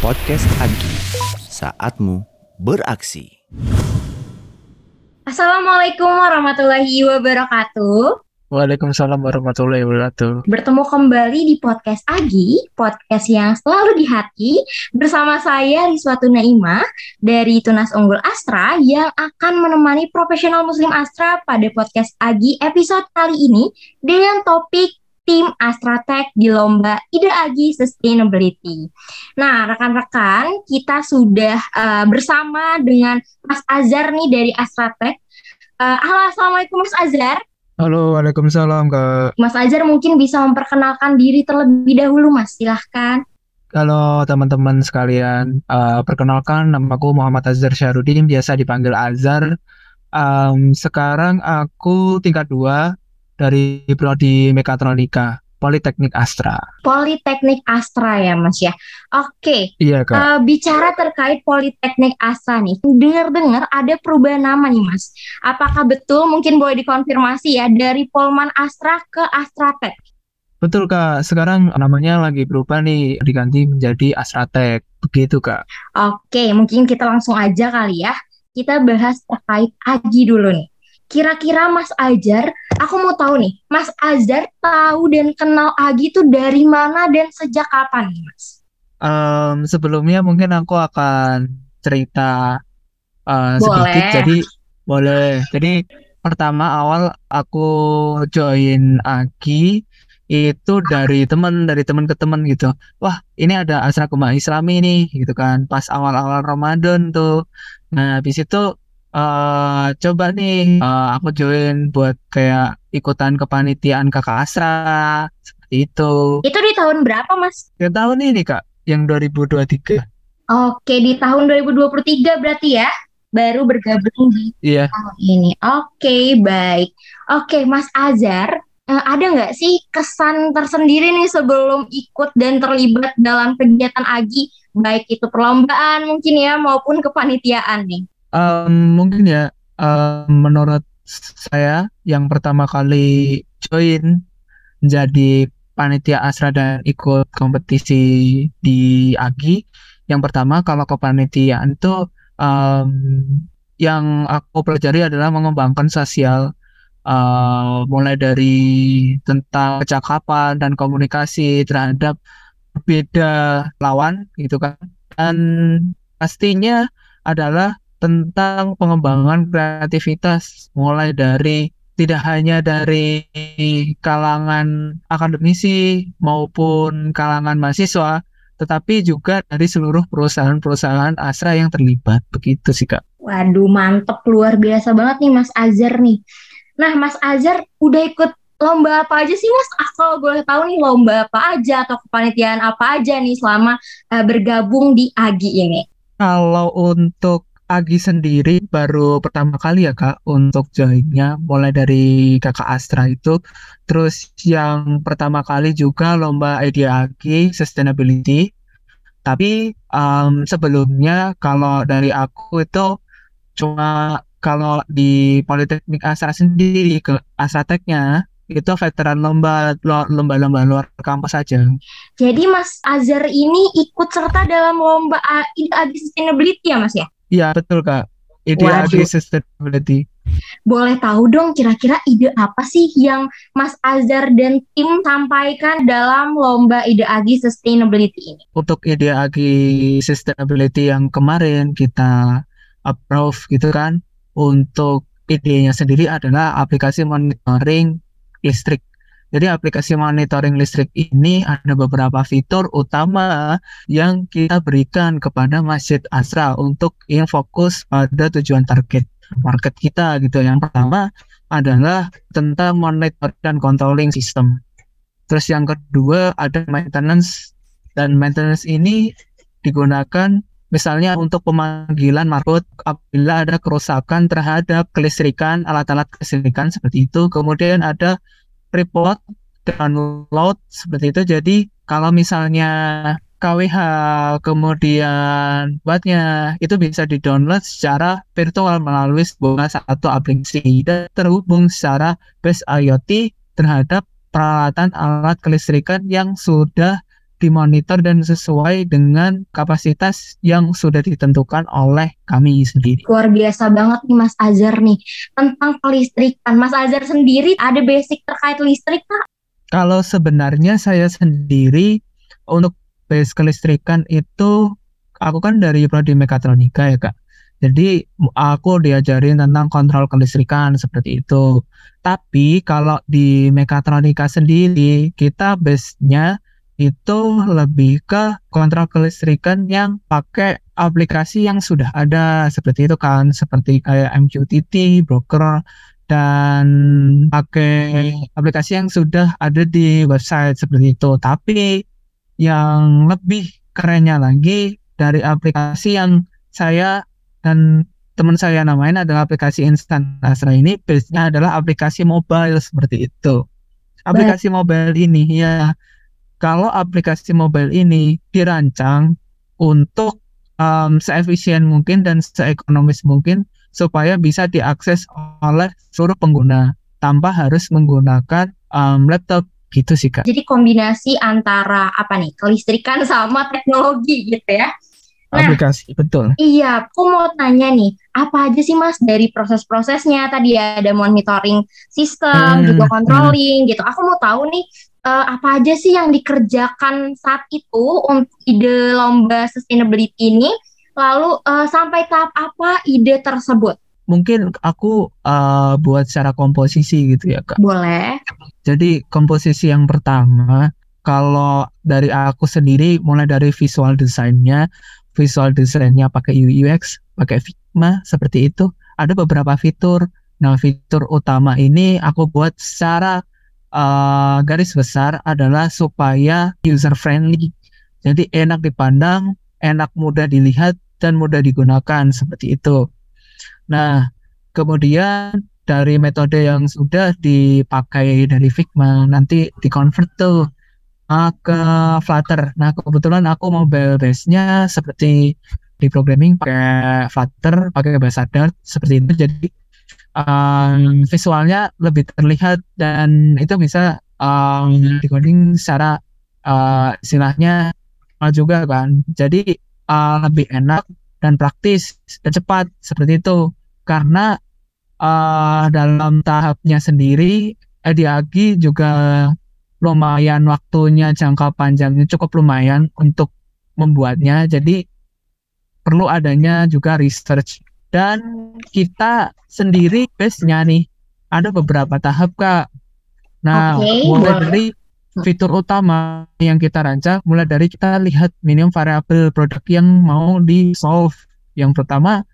Podcast Agi, saatmu beraksi. Assalamualaikum warahmatullahi wabarakatuh. Waalaikumsalam warahmatullahi wabarakatuh. Bertemu kembali di podcast Agi, podcast yang selalu di hati bersama saya Riswatu Naimah dari Tunas Unggul Astra yang akan menemani profesional muslim Astra pada podcast Agi episode kali ini dengan topik tim Astra Tech di lomba Ide Agi Sustainability. Nah, rekan-rekan, kita sudah uh, bersama dengan Mas Azhar nih dari Astra Tech. Uh, halo, Assalamualaikum Mas Azhar. Halo, Waalaikumsalam Kak. Mas Ajar mungkin bisa memperkenalkan diri terlebih dahulu Mas, silahkan. Halo teman-teman sekalian, uh, perkenalkan namaku Muhammad Azhar Syarudin, biasa dipanggil Azhar. Um, sekarang aku tingkat 2 dari Prodi Mekatronika. Politeknik Astra. Politeknik Astra ya Mas ya. Oke. Iya kak. Uh, bicara terkait Politeknik Astra nih, dengar-dengar ada perubahan nama nih Mas. Apakah betul? Mungkin boleh dikonfirmasi ya dari Polman Astra ke Astratek. Betul kak. Sekarang namanya lagi berubah nih, diganti menjadi Astratek. Begitu kak. Oke, mungkin kita langsung aja kali ya. Kita bahas terkait Aji dulu nih. Kira-kira Mas Ajar, aku mau tahu nih, Mas Ajar tahu dan kenal Agi itu dari mana dan sejak kapan nih Mas? Um, sebelumnya mungkin aku akan cerita uh, sedikit, jadi boleh. Jadi pertama awal aku join Agi itu dari teman dari teman ke teman gitu. Wah ini ada asrama islami nih gitu kan. Pas awal-awal Ramadan tuh. Nah habis itu uh, coba nih uh, aku join buat kayak ikutan kepanitiaan kakak Asra seperti itu. Itu di tahun berapa mas? Di tahun ini kak, yang 2023. Oke di tahun 2023 berarti ya baru bergabung di iya. tahun ini. Oke baik. Oke Mas Azhar uh, ada nggak sih kesan tersendiri nih sebelum ikut dan terlibat dalam kegiatan Agi baik itu perlombaan mungkin ya maupun kepanitiaan nih? Um, mungkin ya, um, menurut saya yang pertama kali join menjadi panitia Asra dan ikut kompetisi di AGI, yang pertama kalau kepanitiaan itu um, yang aku pelajari adalah mengembangkan sosial uh, mulai dari tentang kecakapan dan komunikasi terhadap berbeda lawan gitu kan. Dan pastinya adalah tentang pengembangan kreativitas mulai dari tidak hanya dari kalangan akademisi maupun kalangan mahasiswa tetapi juga dari seluruh perusahaan-perusahaan Asra yang terlibat begitu sih kak. Waduh mantep luar biasa banget nih Mas Azhar nih. Nah Mas Azhar udah ikut lomba apa aja sih Mas? Asal boleh tahu nih lomba apa aja atau kepanitiaan apa aja nih selama uh, bergabung di AGI ini? Kalau untuk Agi sendiri baru pertama kali ya Kak untuk joinnya mulai dari Kakak Astra itu terus yang pertama kali juga lomba idea Agi sustainability tapi um, sebelumnya kalau dari aku itu cuma kalau di Politeknik Astra sendiri ke Astrateknya itu veteran lomba lomba-lomba luar kampus saja. Jadi Mas Azhar ini ikut serta dalam lomba Agi Sustainability ya Mas ya? Iya betul kak. Ide Waduh. sustainability. Boleh tahu dong kira-kira ide apa sih yang Mas Azhar dan tim sampaikan dalam lomba Ide Agi Sustainability ini? Untuk Ide Agi Sustainability yang kemarin kita approve gitu kan, untuk idenya sendiri adalah aplikasi monitoring listrik jadi aplikasi monitoring listrik ini ada beberapa fitur utama yang kita berikan kepada Masjid Asra untuk yang fokus pada tujuan target market kita gitu. Yang pertama adalah tentang monitor dan controlling system. Terus yang kedua ada maintenance dan maintenance ini digunakan misalnya untuk pemanggilan market apabila ada kerusakan terhadap kelistrikan alat-alat kelistrikan seperti itu. Kemudian ada report download seperti itu. Jadi kalau misalnya KWH kemudian buatnya itu bisa di-download secara virtual melalui sebuah satu aplikasi dan terhubung secara base IoT terhadap peralatan alat kelistrikan yang sudah dimonitor dan sesuai dengan kapasitas yang sudah ditentukan oleh kami sendiri. Luar biasa banget nih Mas Azhar nih tentang kelistrikan. Mas Azhar sendiri ada basic terkait listrik Kak? Kalau sebenarnya saya sendiri untuk basic kelistrikan itu aku kan dari prodi mekatronika ya Kak. Jadi aku diajarin tentang kontrol kelistrikan seperti itu. Tapi kalau di mekatronika sendiri kita base-nya itu lebih ke kontrol kelistrikan yang pakai aplikasi yang sudah ada seperti itu kan seperti kayak MQTT, broker dan pakai aplikasi yang sudah ada di website seperti itu. Tapi yang lebih kerennya lagi dari aplikasi yang saya dan teman saya namain adalah aplikasi Instant Astra ini base-nya adalah aplikasi mobile seperti itu. Aplikasi Baik. mobile ini ya kalau aplikasi mobile ini dirancang untuk um, seefisien mungkin dan seekonomis mungkin supaya bisa diakses oleh seluruh pengguna tanpa harus menggunakan um, laptop gitu sih kak. Jadi kombinasi antara apa nih kelistrikan sama teknologi gitu ya. Nah, aplikasi betul. Iya, aku mau tanya nih, apa aja sih mas dari proses-prosesnya? Tadi ada monitoring sistem, hmm, juga controlling hmm. gitu. Aku mau tahu nih uh, apa aja sih yang dikerjakan saat itu untuk ide lomba sustainability ini? Lalu uh, sampai tahap apa ide tersebut? Mungkin aku uh, buat secara komposisi gitu ya kak. Boleh. Jadi komposisi yang pertama, kalau dari aku sendiri mulai dari visual desainnya, visual desainnya pakai UX, pakai Figma seperti itu. Ada beberapa fitur. Nah fitur utama ini aku buat secara uh, garis besar adalah supaya user friendly. Jadi enak dipandang, enak mudah dilihat dan mudah digunakan seperti itu. Nah, kemudian dari metode yang sudah dipakai dari Figma nanti dikonvert tuh uh, ke Flutter. Nah, kebetulan aku mobile base-nya seperti di programming pakai Flutter, pakai bahasa Dart seperti itu. Jadi um, visualnya lebih terlihat dan itu bisa um, decoding secara uh, istilahnya juga kan. Jadi uh, lebih enak dan praktis dan cepat seperti itu. Karena uh, dalam tahapnya sendiri Ediagi juga lumayan waktunya jangka panjangnya cukup lumayan untuk membuatnya. Jadi perlu adanya juga research dan kita sendiri base-nya nih ada beberapa tahap kak. Nah, okay. mulai dari fitur utama yang kita rancang, mulai dari kita lihat minimum variabel produk yang mau di solve. Yang pertama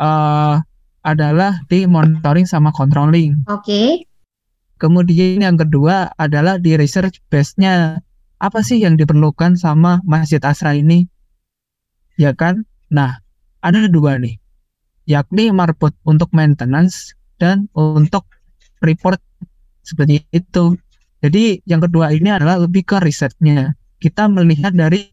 uh, adalah di monitoring sama controlling. Oke. Okay. Kemudian yang kedua adalah di research base-nya. Apa sih yang diperlukan sama Masjid Asra ini? Ya kan? Nah, ada dua nih yakni marbot untuk maintenance dan untuk report seperti itu. Jadi yang kedua ini adalah lebih ke risetnya. Kita melihat dari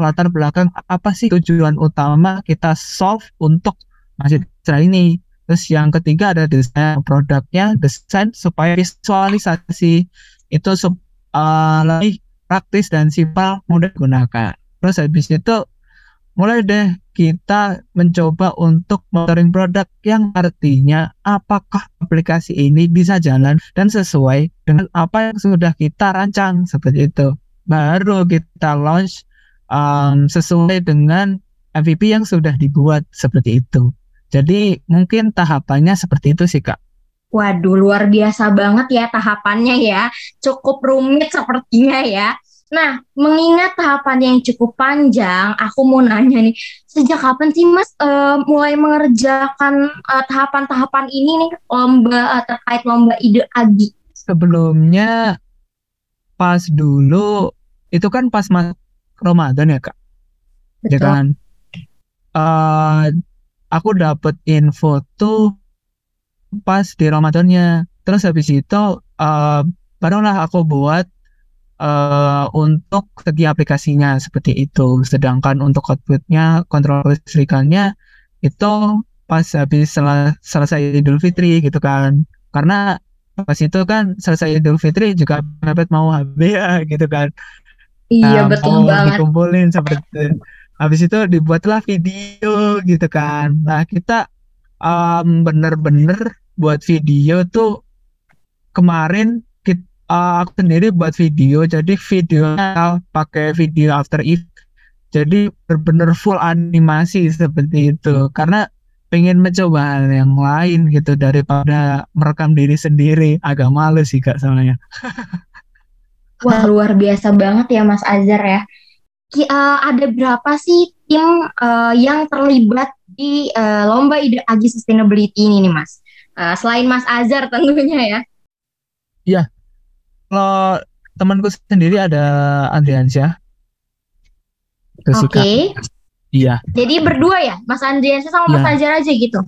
latar belakang apa sih tujuan utama kita solve untuk masjid ini. Terus yang ketiga ada desain produknya, desain supaya visualisasi itu uh, lebih praktis dan simpel mudah digunakan. Terus habis itu mulai deh kita mencoba untuk monitoring produk yang artinya apakah aplikasi ini bisa jalan dan sesuai dengan apa yang sudah kita rancang seperti itu. Baru kita launch um, sesuai dengan MVP yang sudah dibuat seperti itu. Jadi mungkin tahapannya seperti itu sih kak. Waduh luar biasa banget ya tahapannya ya. Cukup rumit sepertinya ya. Nah, mengingat tahapan yang cukup panjang, aku mau nanya nih, sejak kapan sih Mas uh, mulai mengerjakan tahapan tahapan-tahapan ini nih lomba uh, terkait lomba ide Agi? Sebelumnya pas dulu itu kan pas mas Ramadan ya kak, ya Betul. ya kan? Uh, aku dapet info tuh pas di Ramadannya, terus habis itu uh, barulah aku buat uh, untuk segi aplikasinya seperti itu. Sedangkan untuk outputnya, kontrol listrikannya itu pas habis sel selesai Idul Fitri gitu kan. Karena pas itu kan selesai Idul Fitri juga mepet mau HB ya gitu kan. Iya, Nah, betul mau banget. dikumpulin seperti itu. Habis itu dibuatlah video gitu kan. Nah, kita em, bener-bener buat video tuh kemarin kita, aku sendiri buat video. Jadi videonya pakai video After Effects. Jadi bener-bener full animasi seperti itu. Karena pengen mencoba hal yang lain gitu daripada merekam diri sendiri. Agak malu sih Kak soalnya. Wah, luar biasa banget ya Mas Azhar ya. Ki- eh, ada berapa sih tim eh, yang terlibat di eh, lomba ide Agi Sustainability ini nih Mas? Eh, selain Mas Azhar tentunya ya. Kalau temanku sendiri ada Andriansyah. Oke. Kak. Iya, Jadi berdua ya, Mas Andriansyah sama Mas Iya. Azhar aja gitu.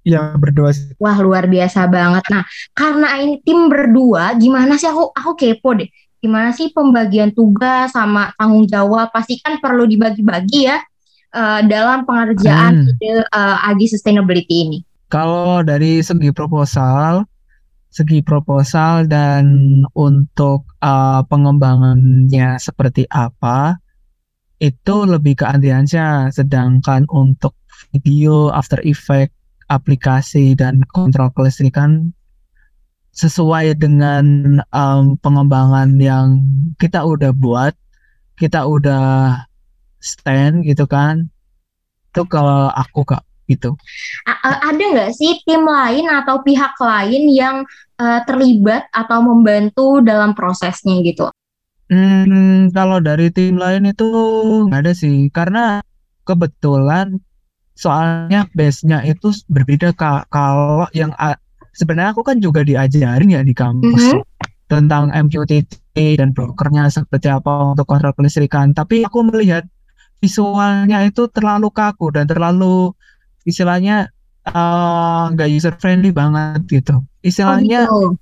iya berdua sih. Wah, luar biasa banget. Nah, karena ini tim berdua, gimana sih aku aku kepo deh. Gimana sih pembagian tugas sama tanggung jawab? Pasti kan perlu dibagi-bagi ya eh, dalam pengerjaan Hmm. ide eh, Agi Sustainability ini. Kalau dari segi proposal, segi proposal dan untuk uh, pengembangannya seperti apa, itu lebih ke Andriansyah. Sedangkan untuk video, After Effect, aplikasi dan kontrol kelistrikan sesuai dengan um, pengembangan yang kita udah buat, kita udah stand gitu kan. Itu kalau aku kak gitu. A- ada nggak sih tim lain atau pihak lain yang eh, terlibat atau membantu dalam prosesnya gitu? Hmm, kalau dari tim lain itu nggak ada sih, karena kebetulan soalnya base-nya itu berbeda kak. Kalau yang sebenarnya aku kan juga diajarin ya di kampus Mhm. tentang MQTT dan brokernya seperti apa untuk kontrol kelistrikan. Tapi aku melihat visualnya itu terlalu kaku dan terlalu istilahnya eh, nggak user friendly banget gitu. Oh Istilahnya gitu.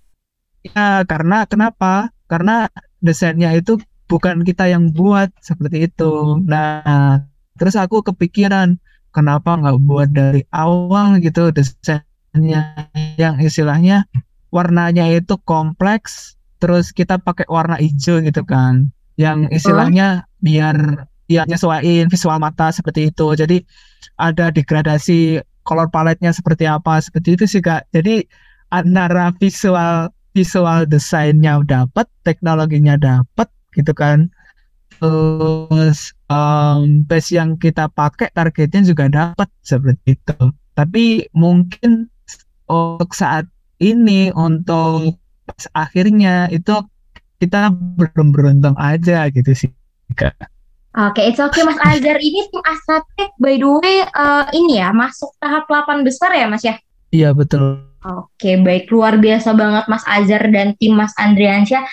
Ya, karena kenapa? Karena desainnya itu bukan kita yang buat seperti itu. Nah, terus aku kepikiran kenapa nggak buat dari awal gitu desainnya yang istilahnya warnanya itu kompleks, terus kita pakai warna hijau gitu kan, yang istilahnya biar ya nyesuaiin visual mata seperti itu. Jadi ada degradasi color palette-nya seperti apa, seperti itu sih Kak. Jadi antara visual visual desainnya dapat, teknologinya dapat gitu kan. Terus em, base yang kita pakai targetnya juga dapat seperti itu. Tapi mungkin untuk saat ini untuk akhirnya itu kita belum beruntung aja gitu sih. Kak. Oke, it's okay Mas Azhar. Ini tim Astratek by the way eh, ini ya masuk tahap 8 besar ya Mas ya? Iya betul. Oke, baik luar biasa banget Mas Azhar dan tim Mas Andriansyah.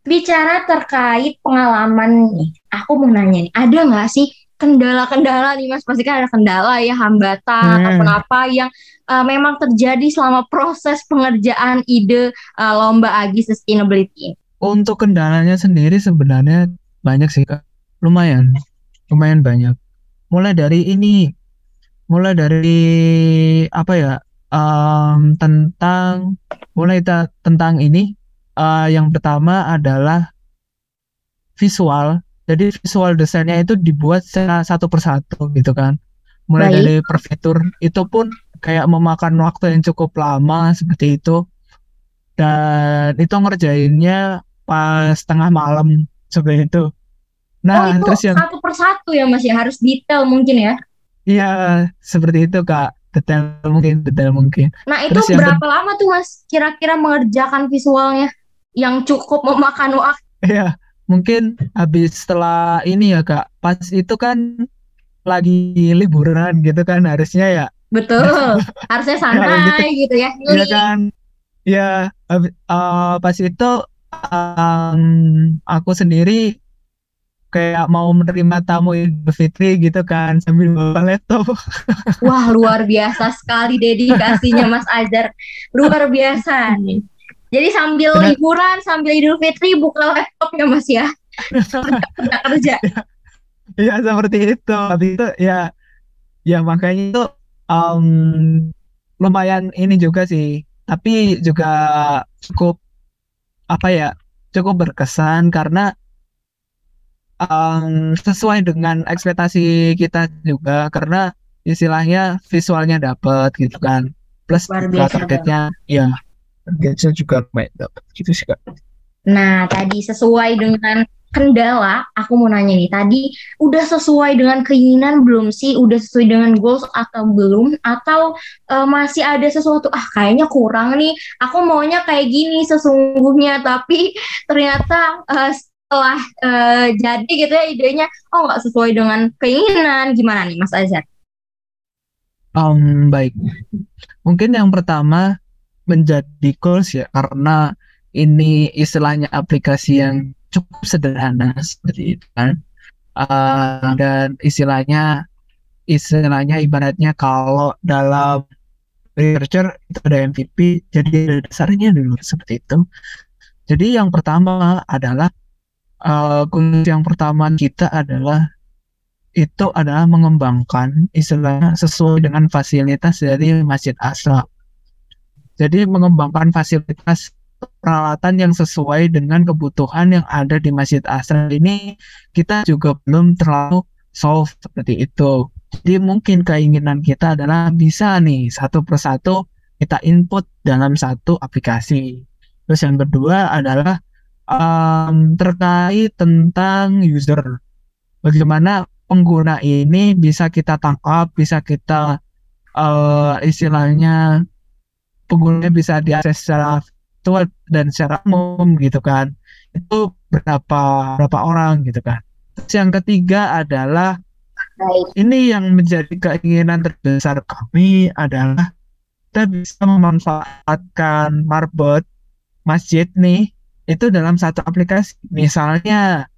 Bicara terkait pengalaman nih, aku mau nanya nih, ada nggak sih kendala-kendala nih Mas? Pasti kan ada kendala ya, hambatan Hmm. ataupun apa yang eh, memang terjadi selama proses pengerjaan ide eh, lomba Agi Sustainability ini. Untuk kendalanya sendiri sebenarnya banyak sih Kak. Lumayan, lumayan banyak. Mulai dari ini, mulai dari apa ya? em, tentang mulai ta- tentang ini eh, yang pertama adalah visual. Jadi visual desainnya itu dibuat secara satu persatu gitu kan. Mulai Baik. dari per fitur itu pun kayak memakan waktu yang cukup lama seperti itu. Dan itu ngerjainnya pas tengah malam seperti itu. Oh, Nah, itu terus yang satu persatu ya Mas ya, harus detail mungkin ya. iya seperti itu Kak. Detail mungkin, detail mungkin. Nah, itu Terus yang berapa lama tuh Mas kira-kira mengerjakan visualnya yang cukup memakan waktu? Iya, mungkin habis setelah ini ya Kak. Pas itu kan lagi liburan gitu kan harusnya ya. Betul, harusnya santai gitu ya. Iya kan? Ya, habi- eh, pas itu em, aku sendiri kayak mau menerima tamu Idul Fitri gitu kan sambil bawa laptop. Wah, luar biasa sekali dedikasinya Mas Azhar. Luar biasa nih. Jadi sambil Benar. liburan, sambil Idul Fitri buka laptop ya Mas ya. Udah kerja. Ya seperti itu. Tapi itu ya ya makanya itu em, lumayan ini juga sih. Tapi juga cukup apa ya? Cukup berkesan karena um, sesuai dengan ekspektasi kita juga karena istilahnya visualnya dapat gitu kan plus Luar juga biasa targetnya ya targetnya juga lumayan dapat gitu sih kak Nah, tadi sesuai dengan kendala, aku mau nanya nih, tadi udah sesuai dengan keinginan belum sih? Udah sesuai dengan goals atau belum? Atau eh, masih ada sesuatu, ah kayaknya kurang nih, aku maunya kayak gini sesungguhnya, tapi ternyata eh, setelah eh, jadi gitu ya idenya, oh nggak sesuai dengan keinginan, gimana nih Mas Azhar? Um, baik. Mungkin yang pertama menjadi goals ya karena ini istilahnya aplikasi yang cukup sederhana seperti itu kan. Uh, dan istilahnya istilahnya ibaratnya kalau dalam researcher itu ada MVP jadi dasarnya dulu seperti itu. Jadi yang pertama adalah uh, kunci yang pertama kita adalah itu adalah mengembangkan istilahnya sesuai dengan fasilitas dari Masjid Asra jadi mengembangkan fasilitas peralatan yang sesuai dengan kebutuhan yang ada di Masjid Asra ini kita juga belum terlalu solve seperti itu. Jadi mungkin keinginan kita adalah bisa nih satu persatu kita input dalam satu aplikasi. Terus yang kedua adalah um, terkait tentang user. Bagaimana pengguna ini bisa kita tangkap, bisa kita uh, istilahnya pengguna bisa diakses secara virtual dan secara umum gitu kan. Itu berapa berapa orang gitu kan. Terus yang ketiga adalah ini yang menjadi keinginan terbesar kami adalah kita bisa memanfaatkan marbot masjid nih itu dalam satu aplikasi. Misalnya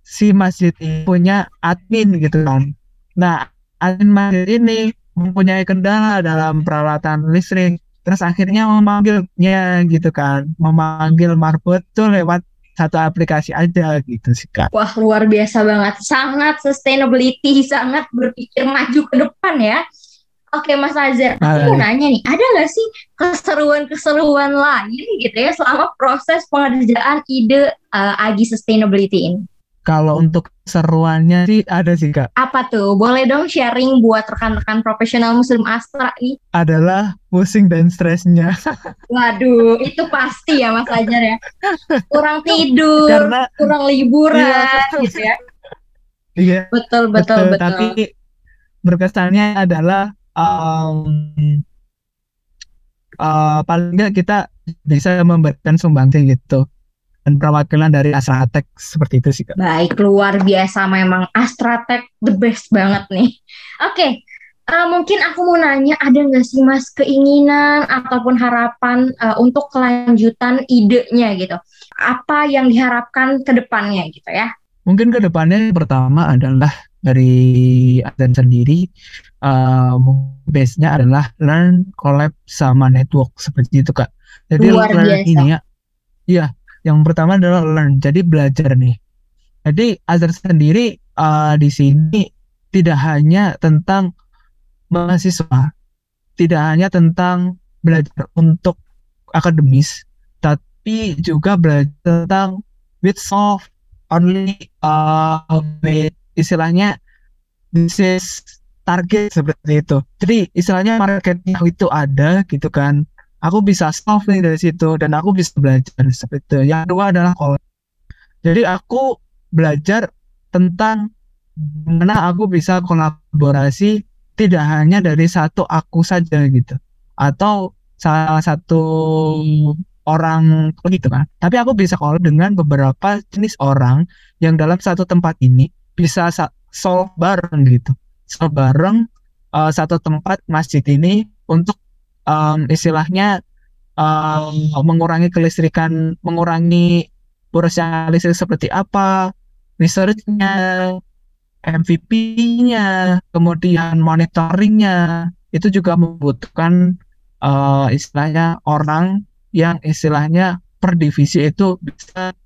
si masjid ini punya admin gitu kan. Nah admin masjid ini mempunyai kendala dalam peralatan listrik. Terus akhirnya memanggilnya gitu kan. Memanggil marbot tuh lewat satu aplikasi aja gitu sih kak. Wah, luar biasa banget. Sangat sustainability, sangat berpikir maju ke depan ya. Oke, Mas Azhar, aku mau nanya nih, ada nggak sih keseruan-keseruan lain gitu ya selama proses pengerjaan ide uh, Agi Sustainability ini? kalau untuk seruannya sih ada sih kak Apa tuh? Boleh dong sharing buat rekan-rekan profesional Muslim Astra nih. adalah pusing dan stresnya Waduh, itu pasti ya Mas Azhar ya. Kurang tidur, karena kurang liburan Iya. gitu ya. iya Betul, betul, betul. tapi berkesannya adalah um, uh, paling nggak kita bisa memberikan sumbangsi gitu dan perwakilan dari Asratek seperti itu sih kak Baik, luar biasa memang Astratek the best banget nih. Oke, eh, mungkin aku mau nanya ada nggak sih Mas keinginan ataupun harapan eh, untuk kelanjutan idenya gitu? Apa yang diharapkan ke depannya gitu ya? Mungkin ke depannya yang pertama adalah dari Aden sendiri uh, base-nya adalah learn, collab, sama network seperti itu kak. Jadi Luar learn biasa. ini ya, iya. Yang pertama adalah learn, jadi belajar nih. Jadi Azhar sendiri uh, di sini tidak hanya tentang mahasiswa, tidak hanya tentang belajar untuk akademis, tapi juga belajar tentang with soft only uh, with istilahnya bisnis target seperti itu. Jadi istilahnya marketnya itu ada gitu kan. Aku bisa solve nih dari situ dan aku bisa belajar seperti itu. Yang kedua adalah collab. Jadi aku belajar tentang gimana aku bisa kolaborasi tidak hanya dari satu aku saja gitu atau salah satu orang gitu kan tapi aku bisa collab dengan beberapa jenis orang yang dalam satu tempat ini bisa sa- solve bareng gitu. Solve bareng uh, satu tempat masjid ini untuk um, istilahnya um, mengurangi kelistrikan mengurangi borosnya listrik seperti apa researchnya MVP-nya kemudian monitoringnya itu juga membutuhkan uh, istilahnya orang yang istilahnya per divisi itu bisa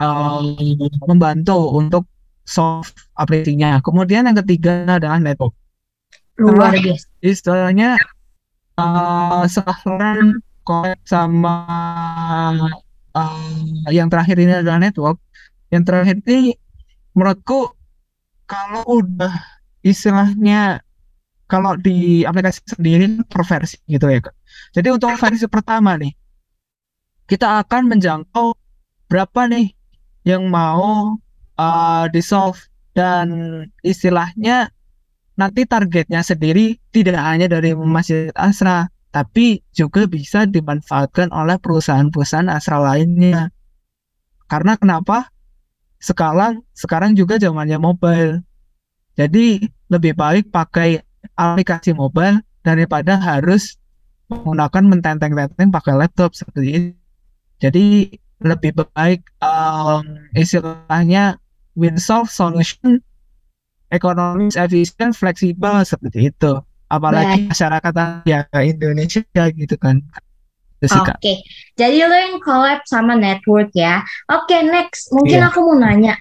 um, membantu untuk solve aplikasinya. Kemudian yang ketiga adalah network. Luar biasa. Istilahnya uh, setelah learn, collab sama uh, yang terakhir ini adalah network. yang terakhir ini menurutku kalau udah istilahnya kalau di aplikasi sendiri per versi gitu ya. Jadi untuk versi pertama nih kita akan menjangkau berapa nih yang mau uh, di dan istilahnya nanti targetnya sendiri tidak hanya dari Masjid Asra tapi juga bisa dimanfaatkan oleh perusahaan-perusahaan Asra lainnya. Karena kenapa? Sekarang sekarang juga zamannya mobile. Jadi lebih baik pakai aplikasi mobile daripada harus menggunakan mententeng-tenteng pakai laptop seperti ini. Jadi lebih baik um, istilahnya win-solve solution ekonomis, efisien, fleksibel seperti itu. Apalagi Baik. masyarakat ya Indonesia gitu kan. Oke, okay. jadi lo yang collab sama network ya. Oke, okay, next. Mungkin yeah. aku mau nanya,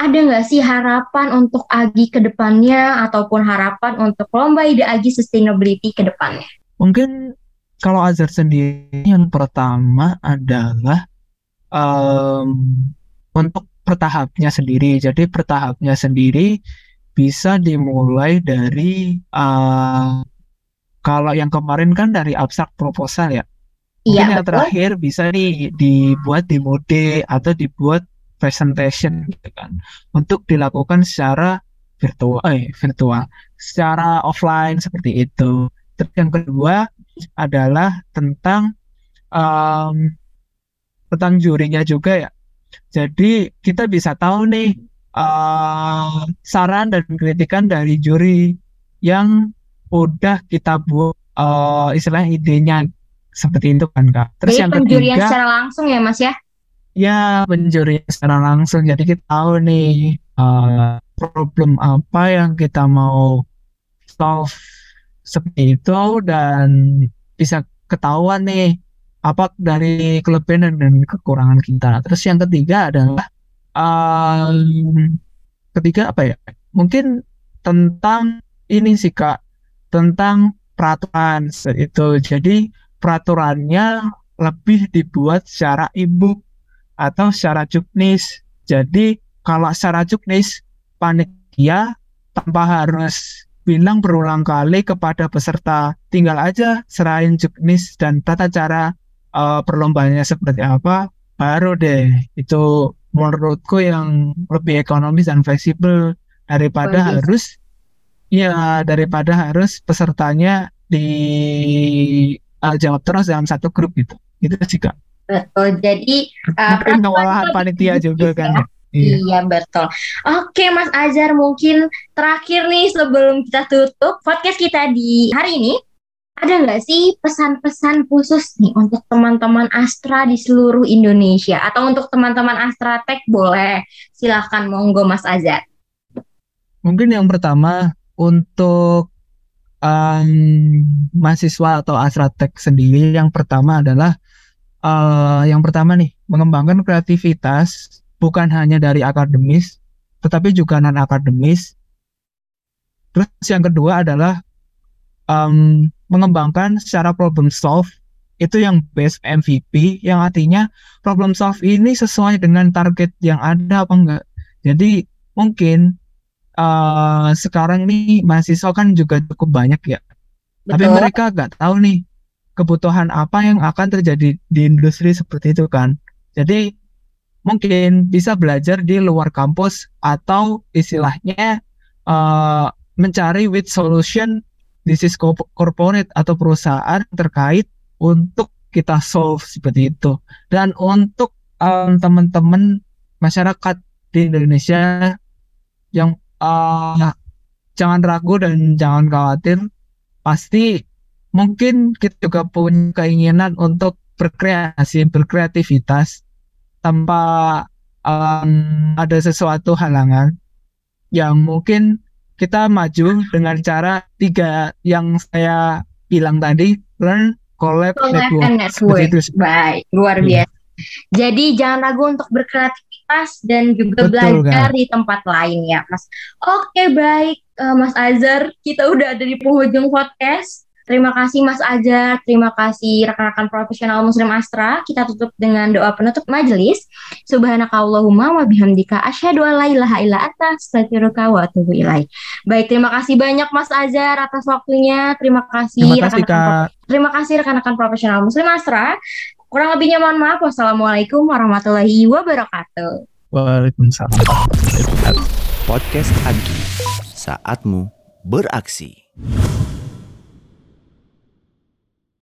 ada nggak sih harapan untuk Agi ke depannya ataupun harapan untuk lomba ide Agi sustainability ke depannya? Mungkin kalau Azhar sendiri yang pertama adalah um, untuk pertahapnya sendiri. Jadi pertahapnya sendiri bisa dimulai dari uh, kalau yang kemarin kan dari abstrak proposal ya. Mungkin iya, yang terakhir bisa nih dibuat di mode atau dibuat presentation gitu kan untuk dilakukan secara virtual eh virtual secara offline seperti itu. Terus yang kedua adalah tentang um, tentang jurinya juga ya. Jadi kita bisa tahu nih uh, saran dan kritikan dari juri yang udah kita buat uh, istilahnya idenya seperti itu kan kak. Terus Jadi yang penjurian ketiga, secara langsung ya mas ya? Ya penjurian secara langsung. Jadi kita tahu nih uh, problem apa yang kita mau solve seperti itu dan bisa ketahuan nih apa dari kelebihan dan kekurangan kita. Terus yang ketiga adalah um, ketiga apa ya? Mungkin tentang ini sih kak, tentang peraturan itu. Jadi peraturannya lebih dibuat secara ibu atau secara juknis. Jadi kalau secara juknis panitia tanpa harus bilang berulang kali kepada peserta tinggal aja serahin juknis dan tata cara uh, perlombanya seperti apa baru deh. Itu menurutku yang lebih ekonomis dan fleksibel daripada oh, harus ya daripada harus pesertanya di uh, jawab terus dalam satu grup gitu. Gitu sih kak. Betul. Jadi uh, mungkin panitia juga kan ya. Iya. iya betul. Oke Mas Azhar mungkin terakhir nih sebelum kita tutup podcast kita di hari ini ada nggak sih pesan-pesan khusus nih untuk teman-teman Astra di seluruh Indonesia atau untuk teman-teman Astra Tech boleh silahkan monggo Mas Azhar. Mungkin yang pertama untuk um, mahasiswa atau Astra Tech sendiri yang pertama adalah uh, yang pertama nih mengembangkan kreativitas bukan hanya dari akademis tetapi juga non akademis. Terus yang kedua adalah um, mengembangkan secara problem solve itu yang best MVP yang artinya problem solve ini sesuai dengan target yang ada apa enggak. Jadi mungkin uh, sekarang ini mahasiswa kan juga cukup banyak ya. Betul. tapi mereka nggak tahu nih kebutuhan apa yang akan terjadi di industri seperti itu kan. Jadi mungkin bisa belajar di luar kampus atau istilahnya uh, mencari with solution bisnis corporate atau perusahaan terkait untuk kita solve seperti itu. Dan untuk um, teman-teman masyarakat di Indonesia yang uh, jangan ragu dan jangan khawatir, pasti mungkin kita juga punya keinginan untuk berkreasi, berkreativitas tanpa um, ada sesuatu halangan yang mungkin kita maju dengan cara tiga yang saya bilang tadi learn collab, collab network, and network. Itu. baik luar yeah. biasa jadi jangan ragu untuk berkreativitas dan juga Betul, belajar kan? di tempat lain ya mas oke baik uh, mas Azhar kita udah ada di penghujung podcast Terima kasih Mas Ajar, terima kasih rekan-rekan profesional Muslim Astra. Kita tutup dengan doa penutup majelis. Subhanakallahumma wa bihamdika asyhadu an la ilaha illa anta astaghfiruka wa atubu ilaik. Baik, terima kasih banyak Mas Ajar atas waktunya. Terima kasih Terima kasih rekan-rekan. Terima kasih rekan-rekan profesional Muslim Astra. Kurang lebihnya mohon maaf. Wassalamualaikum warahmatullahi wabarakatuh. Waalaikumsalam. Podcast Agi, saatmu beraksi.